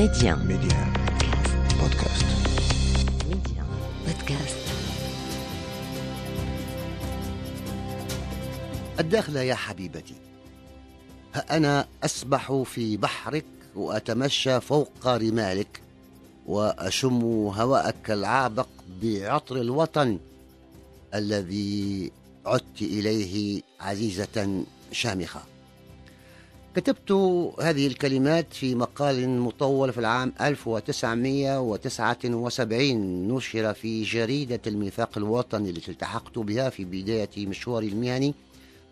Média. Média. Podcast. Média. Podcast. الداخلة يا حبيبتي ها أنا أسبح في بحرك وأتمشى فوق رمالك وأشم هواءك العابق بعطر الوطن الذي عدت إليه عزيزة شامخة كتبت هذه الكلمات في مقال مطول في العام 1979 نشر في جريدة الميثاق الوطني التي التحقت بها في بداية مشواري المهني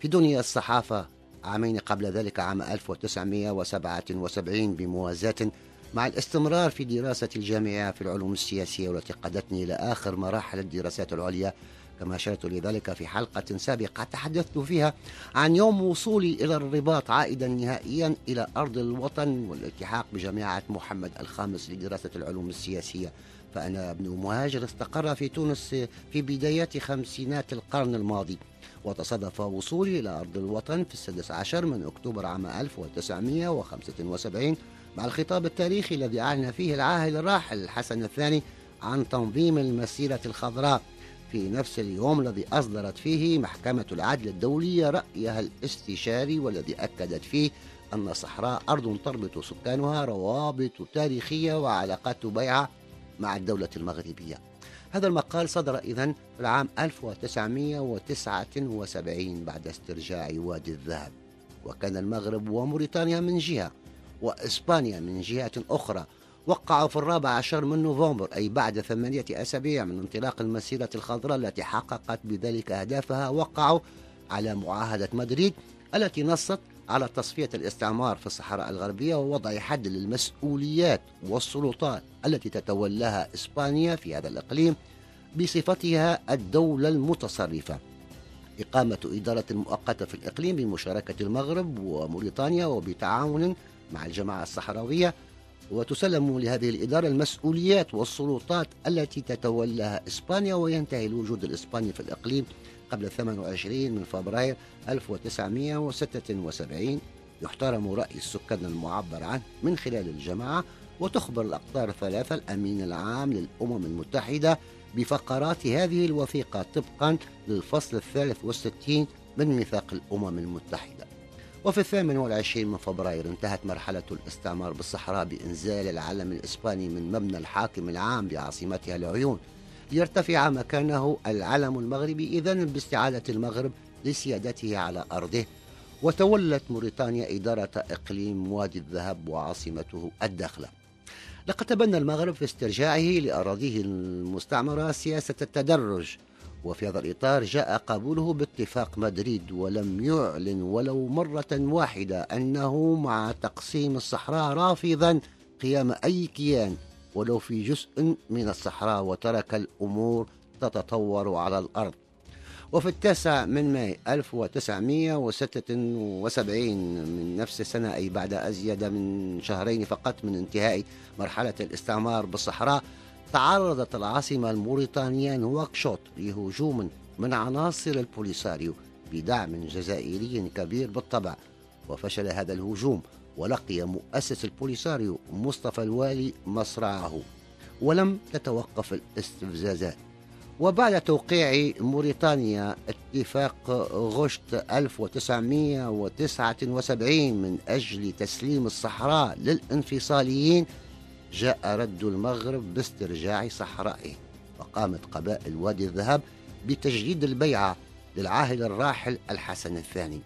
في دنيا الصحافة عامين قبل ذلك عام 1977 بموازاة مع الاستمرار في دراسة الجامعة في العلوم السياسية والتي قادتني إلى آخر مراحل الدراسات العليا كما أشرت لذلك في حلقة سابقة تحدثت فيها عن يوم وصولي إلى الرباط عائدا نهائيا إلى أرض الوطن والالتحاق بجامعة محمد الخامس لدراسة العلوم السياسية. فأنا ابن مهاجر استقر في تونس في بدايات خمسينات القرن الماضي. وتصادف وصولي إلى أرض الوطن في السادس عشر من أكتوبر عام 1975 مع الخطاب التاريخي الذي أعلن فيه العاهل الراحل الحسن الثاني عن تنظيم المسيرة الخضراء. في نفس اليوم الذي أصدرت فيه محكمة العدل الدولية رأيها الاستشاري والذي أكدت فيه أن الصحراء أرض تربط سكانها روابط تاريخية وعلاقات بيعة مع الدولة المغربية. هذا المقال صدر إذن في العام 1979 بعد استرجاع وادي الذهب. وكان المغرب وموريتانيا من جهة وإسبانيا من جهة أخرى وقعوا في الرابع عشر من نوفمبر أي بعد ثمانية أسابيع من انطلاق المسيرة الخضراء التي حققت بذلك أهدافها وقعوا على معاهدة مدريد التي نصت على تصفية الاستعمار في الصحراء الغربية ووضع حد للمسؤوليات والسلطات التي تتولاها إسبانيا في هذا الإقليم بصفتها الدولة المتصرفة. إقامة إدارة مؤقتة في الإقليم بمشاركة المغرب وموريتانيا وبتعاون مع الجماعة الصحراوية وتسلم لهذه الإدارة المسؤوليات والسلطات التي تتولاها إسبانيا وينتهي الوجود الإسباني في الإقليم قبل 28 من فبراير 1976 يحترم رأي السكان المعبر عنه من خلال الجماعة وتخبر الأقطار الثلاثة الأمين العام للأمم المتحدة بفقرات هذه الوثيقة طبقا للفصل الثالث والستين من ميثاق الأمم المتحدة. وفي الثامن والعشرين من فبراير انتهت مرحلة الاستعمار بالصحراء بإنزال العلم الإسباني من مبنى الحاكم العام بعاصمتها العيون. ليرتفع مكانه العلم المغربي إذن باستعادة المغرب لسيادته على أرضه. وتولت موريتانيا إدارة إقليم وادي الذهب وعاصمته الداخلة. لقد تبنى المغرب في استرجاعه لأراضيه المستعمرة سياسة التدرج وفي هذا الإطار جاء قبوله باتفاق مدريد ولم يعلن ولو مرة واحدة أنه مع تقسيم الصحراء رافضا قيام أي كيان ولو في جزء من الصحراء وترك الأمور تتطور على الأرض. وفي التاسع من ماي 1976 من نفس السنة أي بعد أزيد من شهرين فقط من انتهاء مرحلة الاستعمار بالصحراء تعرضت العاصمة الموريتانية نواكشوط لهجوم من عناصر البوليساريو بدعم جزائري كبير بالطبع. وفشل هذا الهجوم ولقي مؤسس البوليساريو مصطفى الوالي مصرعه. ولم تتوقف الاستفزازات وبعد توقيع موريتانيا اتفاق غشت 1979 من أجل تسليم الصحراء للانفصاليين جاء رد المغرب باسترجاع صحرائه وقامت قبائل وادي الذهب بتجديد البيعة للعاهل الراحل الحسن الثاني.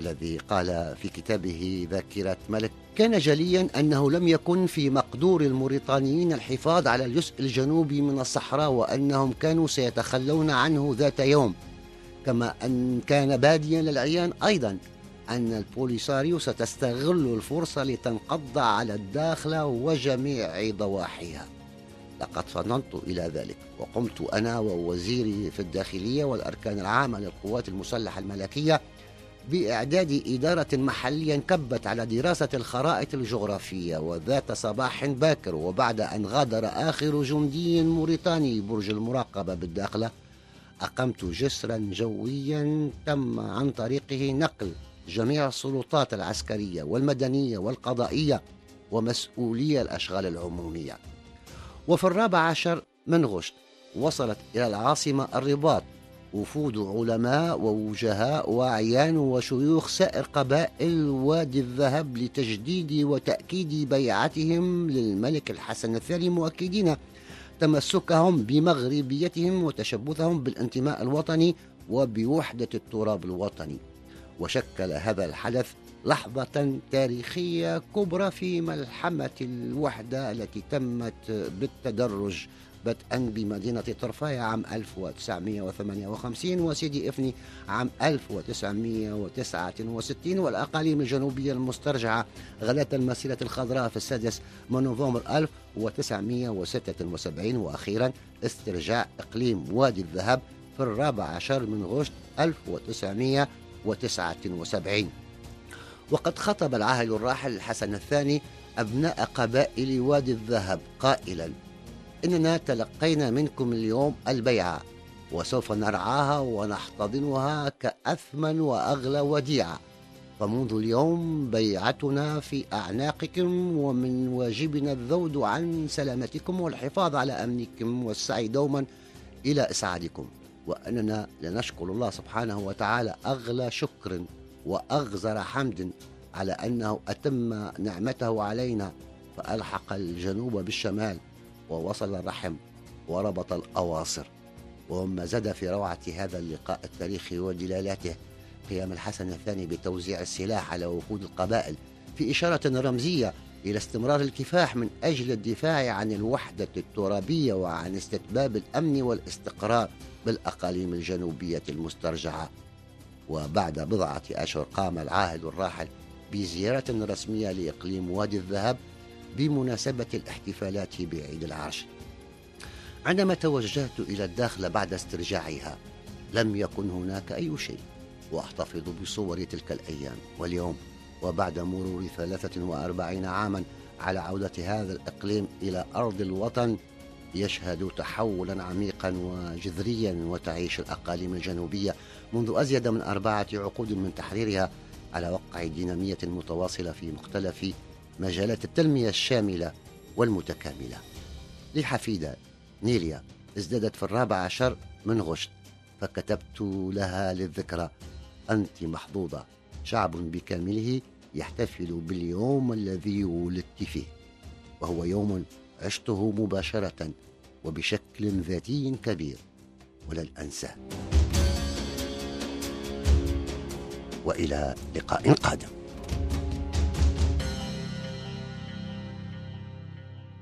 الذي قال في كتابه ذاكرة ملك كان جليا أنه لم يكن في مقدور الموريتانيين الحفاظ على الجزء الجنوبي من الصحراء وأنهم كانوا سيتخلون عنه ذات يوم. كما أن كان باديا للعيان أيضا أن البوليساريو ستستغل الفرصة لتنقض على الداخلة وجميع ضواحيها. لقد فننت إلى ذلك وقمت أنا ووزيري في الداخلية والأركان العامة للقوات المسلحة الملكية بإعداد إدارة محلية كبت على دراسة الخرائط الجغرافية وذات صباح باكر وبعد أن غادر آخر جندي موريتاني برج المراقبة بالداخلة أقمت جسرا جويا تم عن طريقه نقل جميع السلطات العسكرية والمدنية والقضائية ومسؤولي الأشغال العمومية. وفي الرابع عشر من غشت وصلت إلى العاصمة الرباط وفود علماء ووجهاء وأعيان وشيوخ سائر قبائل وادي الذهب لتجديد وتأكيد بيعتهم للملك الحسن الثاني مؤكدين تمسكهم بمغربيتهم وتشبثهم بالانتماء الوطني وبوحدة التراب الوطني. وشكل هذا الحدث لحظة تاريخية كبرى في ملحمة الوحدة التي تمت بالتدرج بدءا بمدينة طرفاية عام 1958 وسيدي إفني عام 1969 والأقاليم الجنوبية المسترجعة غداة المسيرة الخضراء في السادس من نوفمبر 1976 وأخيرا استرجاع إقليم وادي الذهب في الرابع عشر من غشت 1979 وقد خطب العاهل الراحل الحسن الثاني أبناء قبائل وادي الذهب قائلا إننا تلقينا منكم اليوم البيعة وسوف نرعاها ونحتضنها كأثمن وأغلى وديعة فمنذ اليوم بيعتنا في أعناقكم ومن واجبنا الذود عن سلامتكم والحفاظ على أمنكم والسعي دوما إلى إسعادكم. وأننا لنشكر الله سبحانه وتعالى أغلى شكر وأغزر حمد على أنه أتم نعمته علينا فألحق الجنوب بالشمال ووصل الرحم وربط الأواصر وما زاد في روعة هذا اللقاء التاريخي ودلالاته قيام الحسن الثاني بتوزيع السلاح على وفود القبائل في إشارة رمزية إلى استمرار الكفاح من أجل الدفاع عن الوحدة الترابية وعن استتباب الأمن والاستقرار بالأقاليم الجنوبية المسترجعة. وبعد بضعة أشهر قام العاهل الراحل بزيارة رسمية لإقليم وادي الذهب بمناسبة الاحتفالات بعيد العرش. عندما توجهت إلى الداخل بعد استرجاعها لم يكن هناك أي شيء وأحتفظ بصور تلك الأيام واليوم. وبعد مرور 43 عاما على عودة هذا الإقليم إلى أرض الوطن يشهد تحولا عميقا وجذريا وتعيش الأقاليم الجنوبية منذ أزيد من أربعة عقود من تحريرها على وقع دينامية متواصلة في مختلف مجالات التنمية الشاملة والمتكاملة. لحفيدة نيليا ازدادت في الرابع عشر من غشت فكتبت لها للذكرى أنت محظوظة شعب بكامله يحتفل باليوم الذي ولدت فيه وهو يوم عشته مباشرة وبشكل ذاتي كبير ولن أنساه وإلى لقاء قادم.